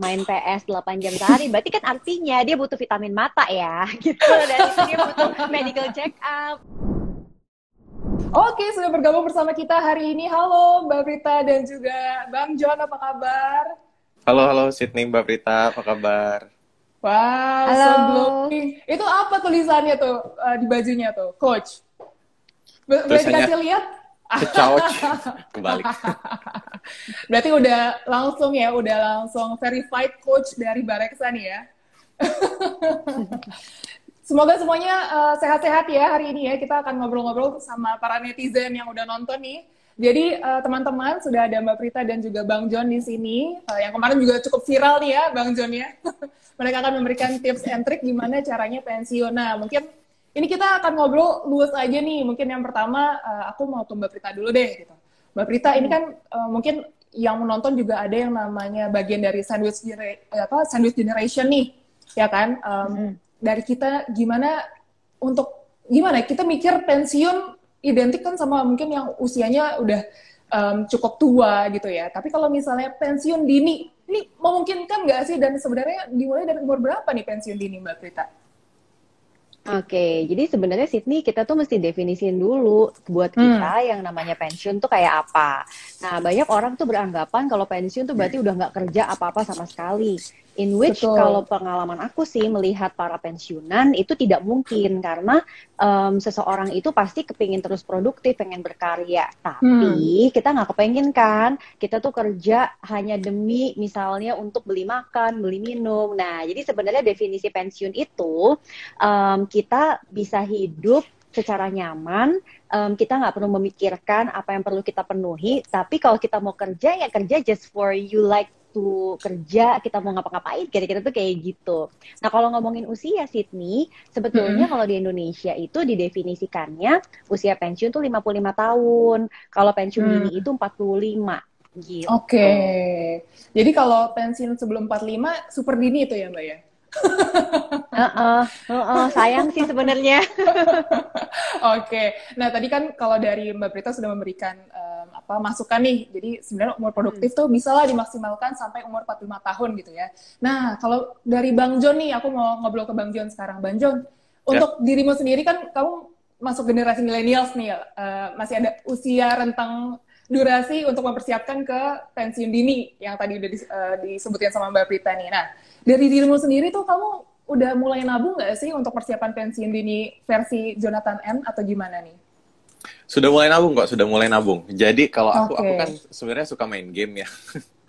main PS 8 jam sehari, berarti kan artinya dia butuh vitamin mata ya, gitu. Dan itu dia butuh medical check up. Oke, sudah bergabung bersama kita hari ini. Halo Mbak Prita dan juga Bang John, apa kabar? Halo, halo Sydney, Mbak Prita, apa kabar? Wow, Halo. so glowing. Itu apa tulisannya tuh uh, di bajunya tuh, Coach? Bo- Boleh dikasih lihat? Kecauch, kebalik. Berarti udah langsung ya, udah langsung verified coach dari Bareksa nih ya. Semoga semuanya uh, sehat-sehat ya hari ini ya. Kita akan ngobrol-ngobrol sama para netizen yang udah nonton nih. Jadi uh, teman-teman sudah ada Mbak Prita dan juga Bang John di sini. Uh, yang kemarin juga cukup viral nih ya Bang John ya. Mereka akan memberikan tips and trick gimana caranya pensiun. Nah mungkin ini kita akan ngobrol luas aja nih. Mungkin yang pertama uh, aku mau ke Mbak Prita dulu deh. Gitu. Mbak Prita ini kan uh, mungkin yang menonton juga ada yang namanya bagian dari sandwich genera- eh, apa sandwich generation nih, ya kan? Um, Dari kita gimana untuk gimana kita mikir pensiun identik kan sama mungkin yang usianya udah um, cukup tua gitu ya. Tapi kalau misalnya pensiun dini, ini memungkinkan nggak sih? Dan sebenarnya dimulai dari umur berapa nih pensiun dini, Mbak Prita? Oke, jadi sebenarnya Sydney kita tuh mesti definisiin dulu buat kita yang namanya pensiun tuh kayak apa. Nah, banyak orang tuh beranggapan kalau pensiun tuh berarti udah nggak kerja apa-apa sama sekali. In which Betul. kalau pengalaman aku sih melihat para pensiunan itu tidak mungkin karena em, seseorang itu pasti kepingin terus produktif, pengen berkarya. Tapi kita nggak kepengin kan, kita tuh kerja hanya demi misalnya untuk beli makan, beli minum. Nah, jadi sebenarnya definisi pensiun itu em, kita bisa hidup secara nyaman, em, kita nggak perlu memikirkan apa yang perlu kita penuhi. Tapi kalau kita mau kerja ya kerja just for you like to kerja, kita mau ngapa-ngapain, kira-kira tuh kayak gitu. Nah kalau ngomongin usia Sydney, sebetulnya kalau di Indonesia itu didefinisikannya usia pensiun tuh 55 tahun, kalau pensiun Hmm. dini itu 45 gitu. Oke. Jadi kalau pensiun sebelum 45 super dini itu ya, Mbak ya? Heeh, heeh, sayang sih sebenarnya. Oke, nah tadi kan kalau dari Mbak Prita sudah memberikan em, apa masukan nih, jadi sebenarnya umur produktif tuh bisa lah dimaksimalkan sampai umur 45 tahun gitu ya. Nah kalau dari Bang John nih, aku mau ngobrol ke Bang John sekarang. Bang John, untuk dirimu sendiri kan kamu masuk generasi millennials nih, ya, eh, masih ada usia rentang durasi untuk mempersiapkan ke pensiun dini yang tadi udah dis- eh, disebutkan sama Mbak Prita nih. Nah dari dirimu sendiri tuh kamu udah mulai nabung nggak sih untuk persiapan pensiun dini versi Jonathan M atau gimana nih? Sudah mulai nabung kok, sudah mulai nabung. Jadi kalau aku, Oke. aku kan sebenarnya suka main game ya.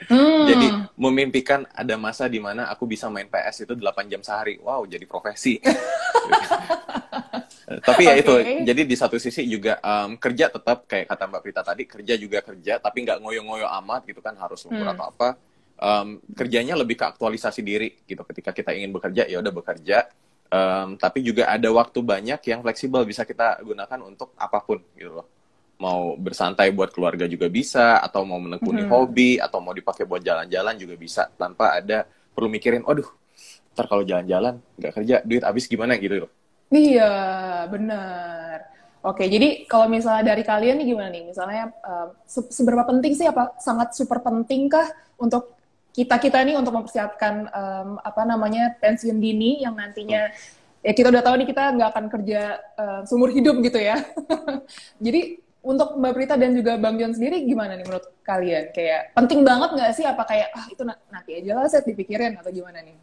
Hmm. Jadi memimpikan ada masa di mana aku bisa main PS itu 8 jam sehari. Wow, jadi profesi. tapi ya Oke. itu, jadi di satu sisi juga em, kerja tetap kayak kata Mbak Prita tadi, kerja juga kerja, tapi nggak ngoyo-ngoyo amat gitu kan harus lembur Hmm. atau apa. Em, kerjanya lebih ke aktualisasi diri gitu. Ketika kita ingin bekerja, ya udah bekerja. Em, tapi juga ada waktu banyak yang fleksibel bisa kita gunakan untuk apa pun gitu loh. Mau bersantai buat keluarga juga bisa, atau mau menekuni Mhm. hobi, atau mau dipakai buat jalan-jalan juga bisa tanpa ada perlu mikirin, aduh, ntar kalau jalan-jalan nggak kerja, duit habis gimana gitu loh. Iya, benar. Oke, jadi kalau misalnya dari kalian nih gimana nih? Misalnya se- seberapa penting sih apa sangat super pentingkah untuk kita kita nih untuk mempersiapkan em, apa namanya pensiun dini yang nantinya ya kita udah tahu nih kita nggak akan kerja eh, seumur hidup gitu ya. jadi untuk Mbak Prita dan juga Bang John sendiri gimana nih menurut kalian? Kayak penting banget nggak sih? Apa kayak ah itu na- nanti aja lah set dipikirin atau gimana nih?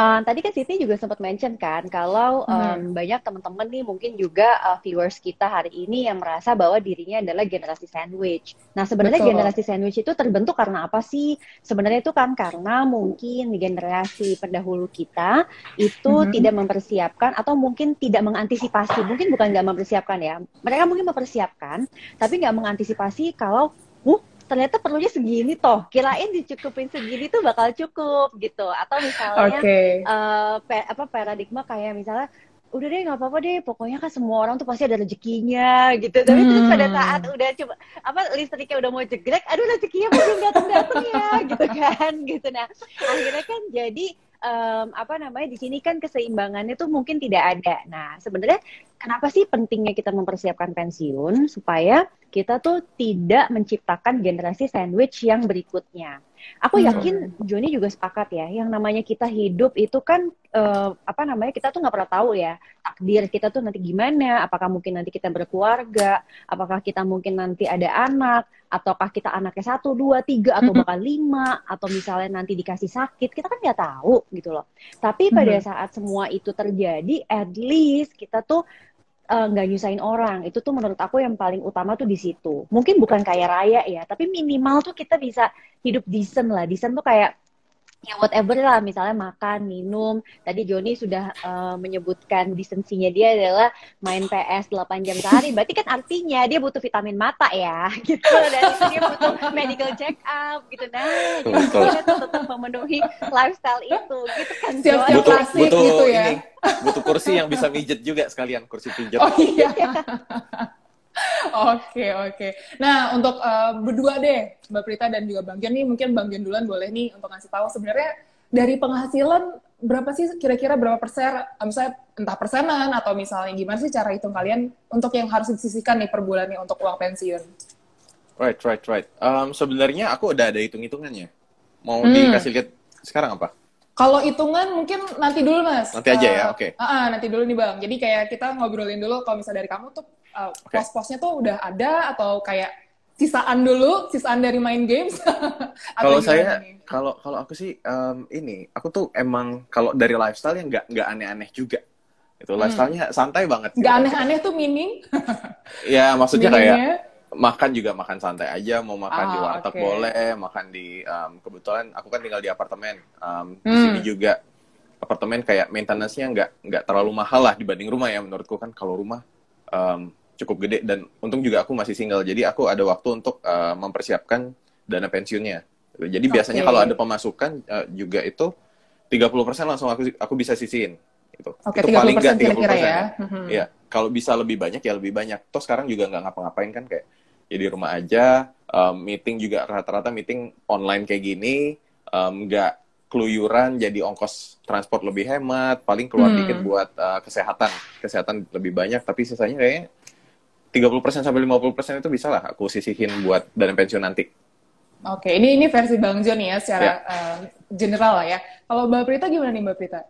Uh, tadi kan Siti juga sempat mention kan kalau um, banyak teman-teman nih mungkin juga uh, viewers kita hari ini yang merasa bahwa dirinya adalah generasi sandwich. Nah sebenarnya Betul. generasi sandwich itu terbentuk karena apa sih? Sebenarnya itu kan karena mungkin generasi pendahulu kita itu Mhm. tidak mempersiapkan atau mungkin tidak mengantisipasi. Mungkin bukan nggak mempersiapkan ya. Mereka mungkin mempersiapkan tapi nggak mengantisipasi kalau, uh ternyata perlunya segini toh. Kirain dicukupin segini tuh bakal cukup gitu. Atau misalnya Oke. eh, pe- apa paradigma kayak misalnya udah deh nggak apa-apa deh pokoknya kan semua orang tuh pasti ada rezekinya gitu tapi terus pada Hmm. saat udah coba apa listriknya udah mau jegrek aduh rezekinya belum datang datang ya gitu kan gitu nah akhirnya kan jadi em, apa namanya di sini kan keseimbangannya tuh mungkin tidak ada nah sebenarnya kenapa sih pentingnya kita mempersiapkan pensiun supaya kita tuh tidak menciptakan generasi sandwich yang berikutnya. Aku yakin Joni juga sepakat ya, yang namanya kita hidup itu kan uh, apa namanya kita tuh nggak pernah tahu ya takdir kita tuh nanti gimana, apakah mungkin nanti kita berkeluarga, apakah kita mungkin nanti ada anak, ataukah kita anaknya satu, dua, tiga, atau bahkan lima, atau misalnya nanti dikasih sakit, kita kan nggak tahu gitu loh. Tapi pada saat semua itu terjadi, at least kita tuh nggak uh, nyusahin orang. Itu tuh menurut aku yang paling utama tuh di situ. Mungkin bukan kaya raya ya tapi minimal tuh kita bisa hidup decent lah. Decent tuh kayak ya whatever lah. Misalnya makan minum. Tadi Joni sudah uh, menyebutkan disensinya dia adalah main PS 8 jam sehari. Berarti kan artinya dia butuh vitamin mata ya gitu. Dan itu dia butuh medical check up gitu. Nah jadi dia tetap memenuhi lifestyle itu gitu kan siap -siap butuh, butuh gitu ya. ini, butuh kursi yang bisa mijet juga sekalian kursi pijat. Oh iya Oke oke. Nah untuk uh, berdua deh, Mbak Prita dan juga Bang Jan nih mungkin Bang Jan duluan boleh nih untuk ngasih tahu sebenarnya dari penghasilan berapa sih kira-kira berapa persen, eh, misalnya entah persenan atau misalnya gimana sih cara hitung kalian untuk yang harus disisihkan nih per bulannya untuk uang pensiun? Right right right. Um, sebenarnya aku udah ada hitung-hitungannya. Mau hmm. dikasih lihat sekarang apa? Kalau hitungan mungkin nanti dulu mas. Nanti aja uh, ya, oke. Okay. Uh, uh, nanti dulu nih bang. Jadi kayak kita ngobrolin dulu kalau misalnya dari kamu tuh uh, okay. pos-posnya tuh udah ada atau kayak sisaan dulu, sisaan dari main games. kalau saya, kalau kalau aku sih um, ini, aku tuh emang kalau dari lifestyle yang nggak nggak aneh-aneh juga. Itu hmm. lifestyle-nya santai banget. Nggak gitu. aneh-aneh tuh meaning? ya maksudnya kayak makan juga makan santai aja mau makan ah, di warteg okay. boleh makan di um, kebetulan aku kan tinggal di apartemen um, hmm. di sini juga apartemen kayak maintenance-nya nggak nggak terlalu mahal lah dibanding rumah ya menurutku kan kalau rumah um, cukup gede dan untung juga aku masih single jadi aku ada waktu untuk uh, mempersiapkan dana pensiunnya jadi okay. biasanya kalau ada pemasukan uh, juga itu 30% langsung aku aku bisa sisihin itu okay, itu paling nggak 30% kira-kira ya. ya. Iya, kalau bisa lebih banyak ya lebih banyak. Toh sekarang juga nggak ngapa-ngapain kan kayak ya di rumah aja um, meeting juga rata-rata meeting online kayak gini nggak um, keluyuran jadi ongkos transport lebih hemat paling keluar hmm. dikit buat uh, kesehatan kesehatan lebih banyak tapi sisanya kayaknya 30% sampai 50% itu bisa lah aku sisihin buat dana pensiun nanti. Oke, ini ini versi Bang John ya secara ya. Uh, general lah ya. Kalau Mbak Prita gimana nih Mbak Prita?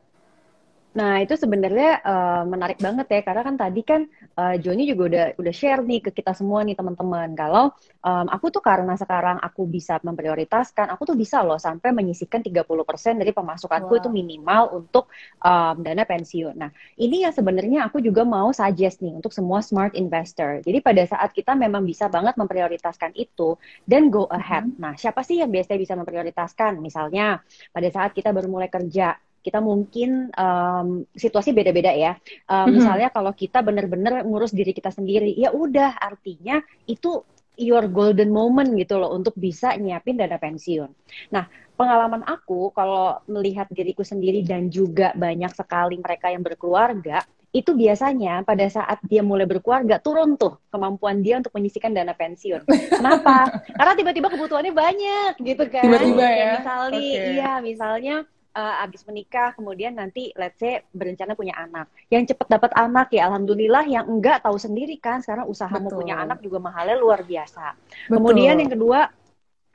Nah, itu sebenarnya uh, menarik banget ya, karena kan tadi kan uh, Joni juga udah udah share nih ke kita semua nih teman-teman. Kalau um, aku tuh karena sekarang aku bisa memprioritaskan, aku tuh bisa loh sampai menyisihkan 30% dari pemasukanku wow. itu minimal untuk um, dana pensiun. Nah, ini yang sebenarnya aku juga mau suggest nih untuk semua smart investor. Jadi pada saat kita memang bisa banget memprioritaskan itu, dan go ahead. Mm -hmm. Nah, siapa sih yang biasanya bisa memprioritaskan? Misalnya pada saat kita baru mulai kerja, kita mungkin um, situasi beda-beda ya. Um, mm-hmm. Misalnya kalau kita benar-benar ngurus diri kita sendiri, ya udah artinya itu your golden moment gitu loh untuk bisa nyiapin dana pensiun. Nah, pengalaman aku kalau melihat diriku sendiri dan juga banyak sekali mereka yang berkeluarga, itu biasanya pada saat dia mulai berkeluarga turun tuh kemampuan dia untuk menyisikan dana pensiun. Kenapa? Karena tiba-tiba kebutuhannya banyak gitu kan. Tiba-tiba ya. Misalnya, okay. iya, misalnya uh, abis menikah kemudian nanti let's say berencana punya anak yang cepat dapat anak ya alhamdulillah yang enggak tahu sendiri kan sekarang usaha Betul. mau punya anak juga mahalnya luar biasa Betul. kemudian yang kedua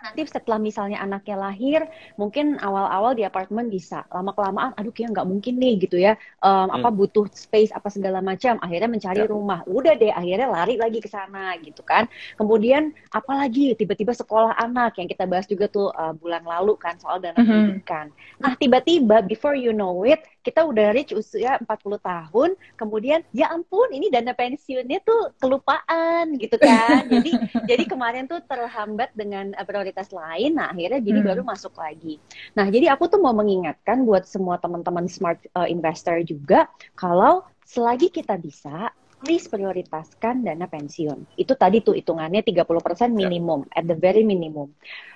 nanti setelah misalnya anaknya lahir mungkin awal-awal di apartemen bisa. Lama kelamaan aduh kayak nggak mungkin nih gitu ya. Um, hmm. apa butuh space apa segala macam. Akhirnya mencari ya. rumah. Udah deh akhirnya lari lagi ke sana gitu kan. Kemudian apalagi tiba-tiba sekolah anak yang kita bahas juga tuh uh, bulan lalu kan soal dana hmm. pendidikan. Nah tiba-tiba before you know it kita udah reach usia 40 tahun, kemudian ya ampun ini dana pensiunnya tuh kelupaan gitu kan. jadi jadi kemarin tuh terhambat dengan eh, prioritas lain, nah akhirnya jadi hmm. baru masuk lagi. Nah, jadi aku tuh mau mengingatkan buat semua teman-teman smart uh, investor juga kalau selagi kita bisa please prioritaskan dana pensiun. Itu tadi tuh hitungannya 30% ya. minimum, yeah. at the very minimum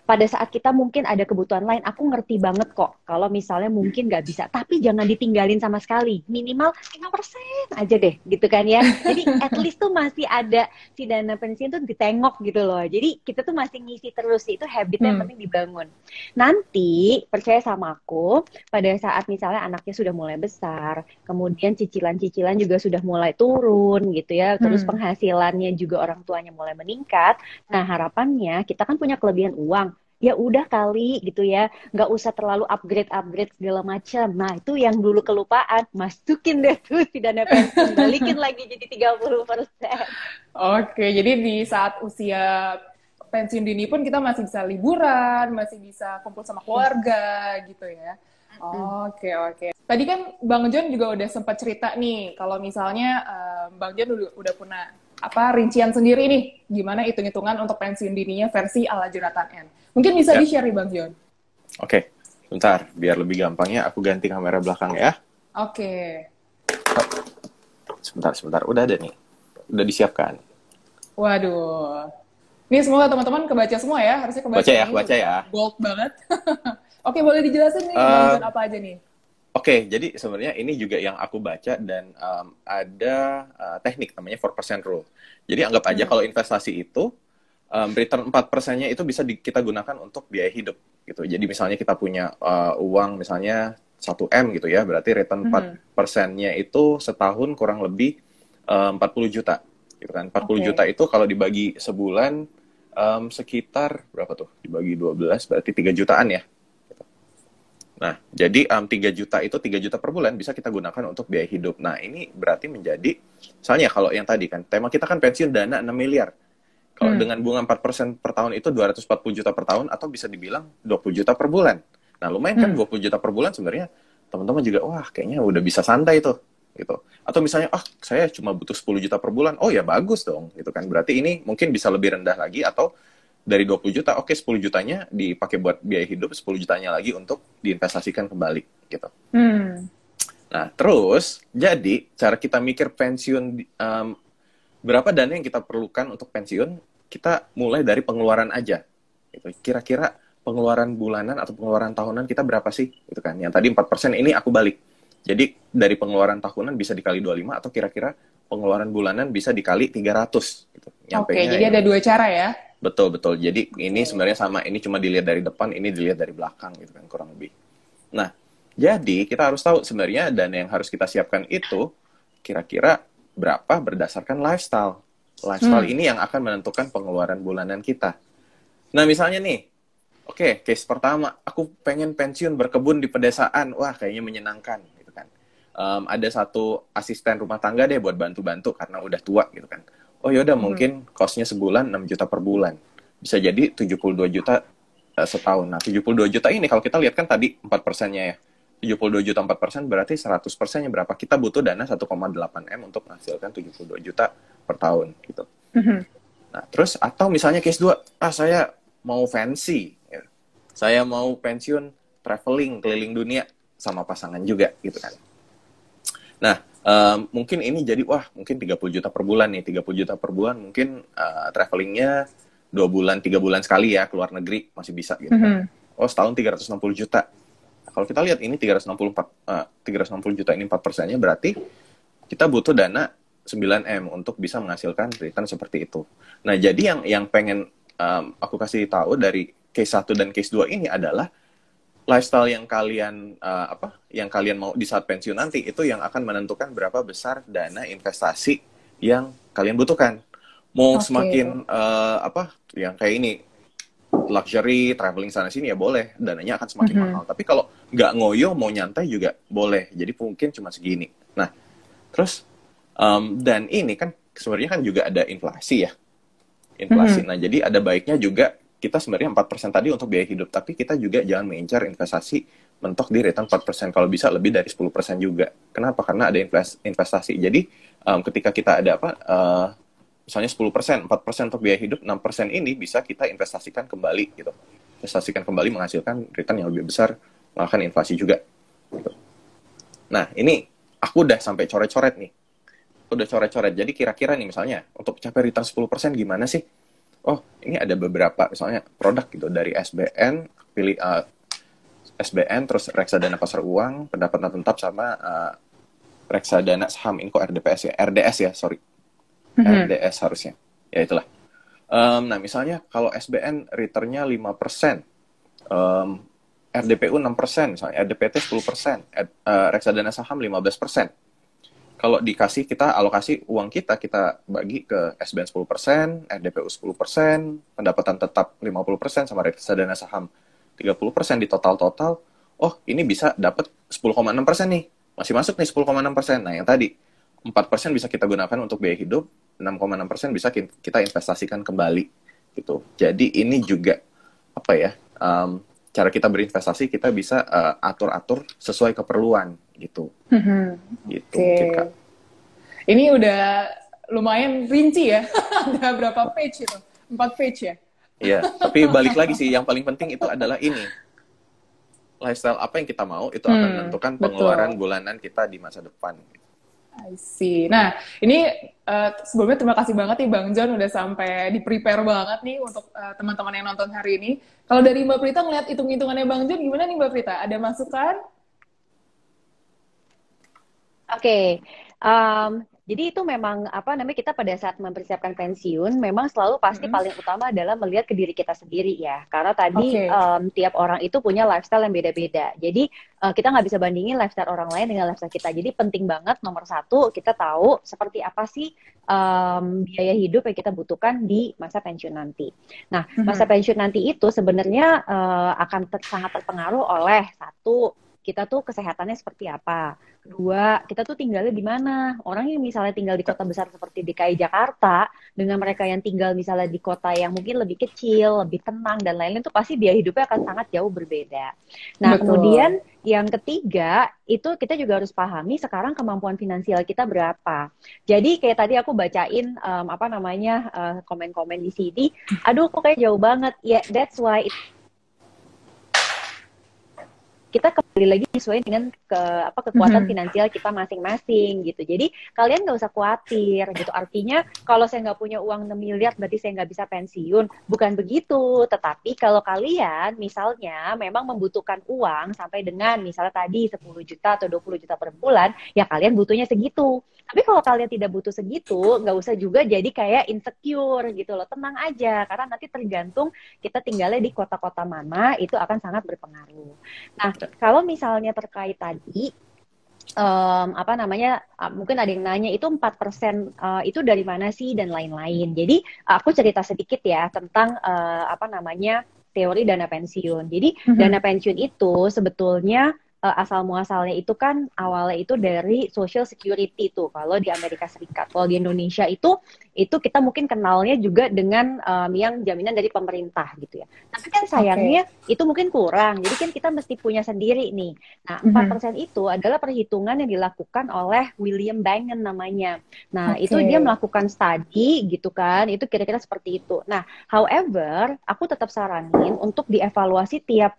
pada saat kita mungkin ada kebutuhan lain, aku ngerti banget kok kalau misalnya mungkin nggak bisa, tapi jangan ditinggalin sama sekali. Minimal 5% aja deh, gitu kan ya. Jadi at least tuh masih ada si dana pensiun tuh ditengok gitu loh. Jadi kita tuh masih ngisi terus, itu habit yang hmm. penting dibangun. Nanti, percaya sama aku, pada saat misalnya anaknya sudah mulai besar, kemudian cicilan-cicilan juga sudah mulai turun gitu ya, terus hmm. penghasilannya juga orang tuanya mulai meningkat, nah harapannya kita kan punya kelebihan uang, ya udah kali gitu ya. Nggak usah terlalu upgrade upgrade segala macam. Nah itu yang dulu kelupaan. Masukin deh tuh si dana pensiun. Balikin lagi jadi 30 persen. Oke jadi di saat usia pensiun dini pun kita masih bisa liburan masih bisa kumpul sama keluarga gitu ya Oke oke. Tadi kan Bang John juga udah sempat cerita nih kalau misalnya um, Bang John udah, udah punya apa rincian sendiri nih gimana hitung-hitungan untuk pensiun dininya versi ala Jonathan N. Mungkin bisa ya. di-share nih Bang John. Oke, okay. bentar. Biar lebih gampangnya aku ganti kamera belakang ya. Oke. Okay. Sebentar, sebentar. Udah ada nih. Udah disiapkan. Waduh. Ini semoga teman-teman kebaca semua ya. Harusnya kebaca. Baca ya, baca ya. Bold banget. Oke, boleh dijelasin nih uh, apa aja nih? Oke, okay, jadi sebenarnya ini juga yang aku baca dan um, ada uh, teknik namanya 4% rule. Jadi anggap aja hmm. kalau investasi itu um, return 4%-nya itu bisa di, kita gunakan untuk biaya hidup gitu. Jadi misalnya kita punya uh, uang misalnya 1M gitu ya, berarti return hmm. 4%-nya itu setahun kurang lebih um, 40 juta gitu kan. 40 okay. juta itu kalau dibagi sebulan um, sekitar berapa tuh? Dibagi 12 berarti 3 jutaan ya Nah, jadi um, 3 juta itu 3 juta per bulan bisa kita gunakan untuk biaya hidup. Nah, ini berarti menjadi, misalnya kalau yang tadi kan, tema kita kan pensiun dana 6 miliar. Kalau hmm. dengan bunga 4% per tahun itu 240 juta per tahun, atau bisa dibilang 20 juta per bulan. Nah, lumayan kan hmm. 20 juta per bulan sebenarnya teman-teman juga, wah kayaknya udah bisa santai tuh. Gitu. Atau misalnya, ah saya cuma butuh 10 juta per bulan, oh ya bagus dong. gitu kan. Berarti ini mungkin bisa lebih rendah lagi, atau dari 20 juta, oke okay, 10 jutanya dipakai buat biaya hidup, 10 jutanya lagi untuk diinvestasikan kembali gitu. Hmm. Nah, terus jadi cara kita mikir pensiun um, berapa dana yang kita perlukan untuk pensiun, kita mulai dari pengeluaran aja. Gitu. Kira-kira pengeluaran bulanan atau pengeluaran tahunan kita berapa sih? Itu kan. Yang tadi 4% ini aku balik. Jadi dari pengeluaran tahunan bisa dikali 25 atau kira-kira pengeluaran bulanan bisa dikali 300 gitu. Oke, okay, jadi ada dua cara ya. Betul betul. Jadi ini sebenarnya sama. Ini cuma dilihat dari depan, ini dilihat dari belakang gitu kan kurang lebih. Nah, jadi kita harus tahu sebenarnya dana yang harus kita siapkan itu kira-kira berapa berdasarkan lifestyle. Lifestyle hmm. ini yang akan menentukan pengeluaran bulanan kita. Nah, misalnya nih, oke, okay, case pertama, aku pengen pensiun berkebun di pedesaan. Wah, kayaknya menyenangkan. Um, ada satu asisten rumah tangga deh buat bantu-bantu karena udah tua gitu kan oh yaudah hmm. mungkin costnya sebulan 6 juta per bulan. Bisa jadi 72 juta uh, setahun. Nah, 72 juta ini kalau kita lihat kan tadi 4 persennya ya. 72 juta 4 persen berarti 100 persennya berapa? Kita butuh dana 1,8 M untuk menghasilkan 72 juta per tahun gitu. Hmm. Nah, terus atau misalnya case 2, ah saya mau fancy. Ya. Saya mau pensiun traveling keliling dunia sama pasangan juga gitu kan. Nah, um, mungkin ini jadi wah mungkin 30 juta per bulan nih 30 juta per bulan mungkin uh, travelingnya dua bulan tiga bulan sekali ya keluar negeri masih bisa gitu. Mm -hmm. oh setahun 360 juta. Nah, kalau kita lihat ini 364 uh, 360 juta ini 4 persennya berarti kita butuh dana 9 m untuk bisa menghasilkan return seperti itu. Nah jadi yang yang pengen um, aku kasih tahu dari case 1 dan case 2 ini adalah lifestyle yang kalian uh, apa yang kalian mau di saat pensiun nanti itu yang akan menentukan berapa besar dana investasi yang kalian butuhkan mau okay. semakin uh, apa yang kayak ini luxury traveling sana sini ya boleh dananya akan semakin mm -hmm. mahal tapi kalau nggak ngoyo mau nyantai juga boleh jadi mungkin cuma segini nah terus um, dan ini kan sebenarnya kan juga ada inflasi ya inflasi mm -hmm. nah jadi ada baiknya juga kita sebenarnya 4% tadi untuk biaya hidup, tapi kita juga jangan mengincar investasi mentok di return 4%, kalau bisa lebih dari 10% juga. Kenapa? Karena ada investasi. Jadi um, ketika kita ada apa, uh, misalnya 10%, 4% untuk biaya hidup, 6% ini bisa kita investasikan kembali gitu. Investasikan kembali menghasilkan return yang lebih besar, mengalahkan inflasi juga. Gitu. Nah, ini aku udah sampai coret-coret nih. Udah coret-coret. Jadi kira-kira nih misalnya, untuk capai return 10% gimana sih? Oh ini ada beberapa misalnya produk gitu dari SBN pilih uh, SBN terus reksadana pasar uang pendapatan tetap sama uh, reksadana saham inko RDPS ya RDS ya sorry mm-hmm. RDS harusnya ya itulah um, nah misalnya kalau SBN returnnya lima persen um, RDPU 6%, misalnya RDPT 10%, ed, uh, reksadana saham 15%. Kalau dikasih kita alokasi uang kita kita bagi ke SBN 10%, RDPU 10%, pendapatan tetap 50% sama reksadana saham 30% di total-total, oh ini bisa dapat 10,6% nih. Masih masuk nih 10,6%. Nah, yang tadi 4% bisa kita gunakan untuk biaya hidup, 6,6% bisa kita investasikan kembali gitu. Jadi ini juga apa ya? Um, cara kita berinvestasi kita bisa uh, atur-atur sesuai keperluan gitu. Mm-hmm. Gitu. Okay. Ini udah lumayan rinci ya. Ada berapa page itu? Empat page ya? Iya, tapi balik lagi sih yang paling penting itu adalah ini. Lifestyle apa yang kita mau itu akan hmm, menentukan pengeluaran betul. bulanan kita di masa depan. I see. Nah, ini uh, sebelumnya terima kasih banget nih Bang John udah sampai di prepare banget nih untuk uh, teman-teman yang nonton hari ini. Kalau dari Mbak Prita ngeliat hitung-hitungannya Bang John gimana nih Mbak Prita? Ada masukan? Oke, okay. um, jadi itu memang apa namanya kita pada saat mempersiapkan pensiun memang selalu pasti hmm. paling utama adalah melihat ke diri kita sendiri ya. Karena tadi okay. um, tiap orang itu punya lifestyle yang beda-beda. Jadi uh, kita nggak bisa bandingin lifestyle orang lain dengan lifestyle kita. Jadi penting banget nomor satu kita tahu seperti apa sih um, biaya hidup yang kita butuhkan di masa pensiun nanti. Nah hmm. masa pensiun nanti itu sebenarnya uh, akan ter sangat terpengaruh oleh satu kita tuh kesehatannya seperti apa. Kedua, kita tuh tinggalnya di mana. Orang yang misalnya tinggal di kota besar seperti DKI Jakarta, dengan mereka yang tinggal misalnya di kota yang mungkin lebih kecil, lebih tenang, dan lain-lain tuh pasti biaya hidupnya akan sangat jauh berbeda. Nah, Betul. kemudian yang ketiga, itu kita juga harus pahami sekarang kemampuan finansial kita berapa. Jadi kayak tadi aku bacain um, apa namanya uh, komen-komen di sini, aduh kok kayak jauh banget. Ya, yeah, that's why it kita kembali lagi sesuai dengan ke apa kekuatan mm-hmm. finansial kita masing-masing gitu. Jadi kalian nggak usah khawatir gitu. Artinya kalau saya nggak punya uang 6 miliar berarti saya nggak bisa pensiun. Bukan begitu. Tetapi kalau kalian misalnya memang membutuhkan uang sampai dengan misalnya tadi 10 juta atau 20 juta per bulan, ya kalian butuhnya segitu. Tapi kalau kalian tidak butuh segitu, nggak usah juga jadi kayak insecure gitu loh. Tenang aja, karena nanti tergantung kita tinggalnya di kota-kota mana, itu akan sangat berpengaruh. Nah, kalau misalnya terkait tadi um, apa namanya uh, mungkin ada yang nanya itu 4% uh, itu dari mana sih dan lain-lain. Jadi aku cerita sedikit ya tentang uh, apa namanya teori dana pensiun. Jadi mm -hmm. dana pensiun itu sebetulnya uh, asal muasalnya itu kan awalnya itu dari social security tuh kalau di Amerika Serikat. Kalau di Indonesia itu itu kita mungkin kenalnya juga dengan um, yang jaminan dari pemerintah gitu ya. Tapi kan sayangnya okay. itu mungkin kurang. Jadi kan kita mesti punya sendiri nih. Nah, mhm. empat persen mm -hmm. itu adalah perhitungan yang dilakukan oleh William Bangen namanya. Nah, okay. itu dia melakukan studi gitu kan. Itu kira-kira seperti itu. Nah, however, aku tetap saranin untuk dievaluasi tiap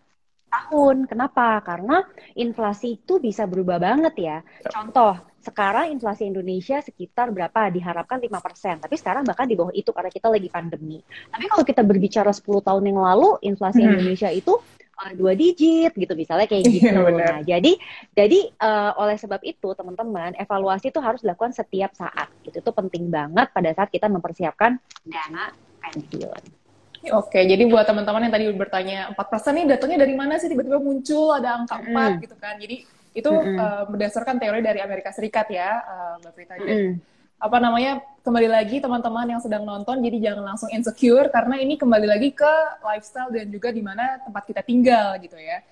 tahun. Kenapa? Karena inflasi itu bisa berubah banget ya. Contoh, sekarang inflasi Indonesia sekitar berapa? Diharapkan 5%. Tapi sekarang bahkan di bawah itu karena kita lagi pandemi. Tapi kalau kita berbicara 10 tahun yang lalu, inflasi hmm. Indonesia itu uh, dua digit gitu misalnya kayak iya, gitu. nah, jadi jadi uh, oleh sebab itu teman-teman evaluasi itu harus dilakukan setiap saat. Gitu itu penting banget pada saat kita mempersiapkan dana pensiun. Oke, jadi buat teman-teman yang tadi bertanya 4% nih datanya dari mana sih tiba-tiba muncul ada angka 4 mm. gitu kan. Jadi itu mm -hmm. uh, berdasarkan teori dari Amerika Serikat ya, uh, Mbak Prita. Mm -hmm. Apa namanya? Kembali lagi teman-teman yang sedang nonton jadi jangan langsung insecure karena ini kembali lagi ke lifestyle dan juga di mana tempat kita tinggal gitu ya.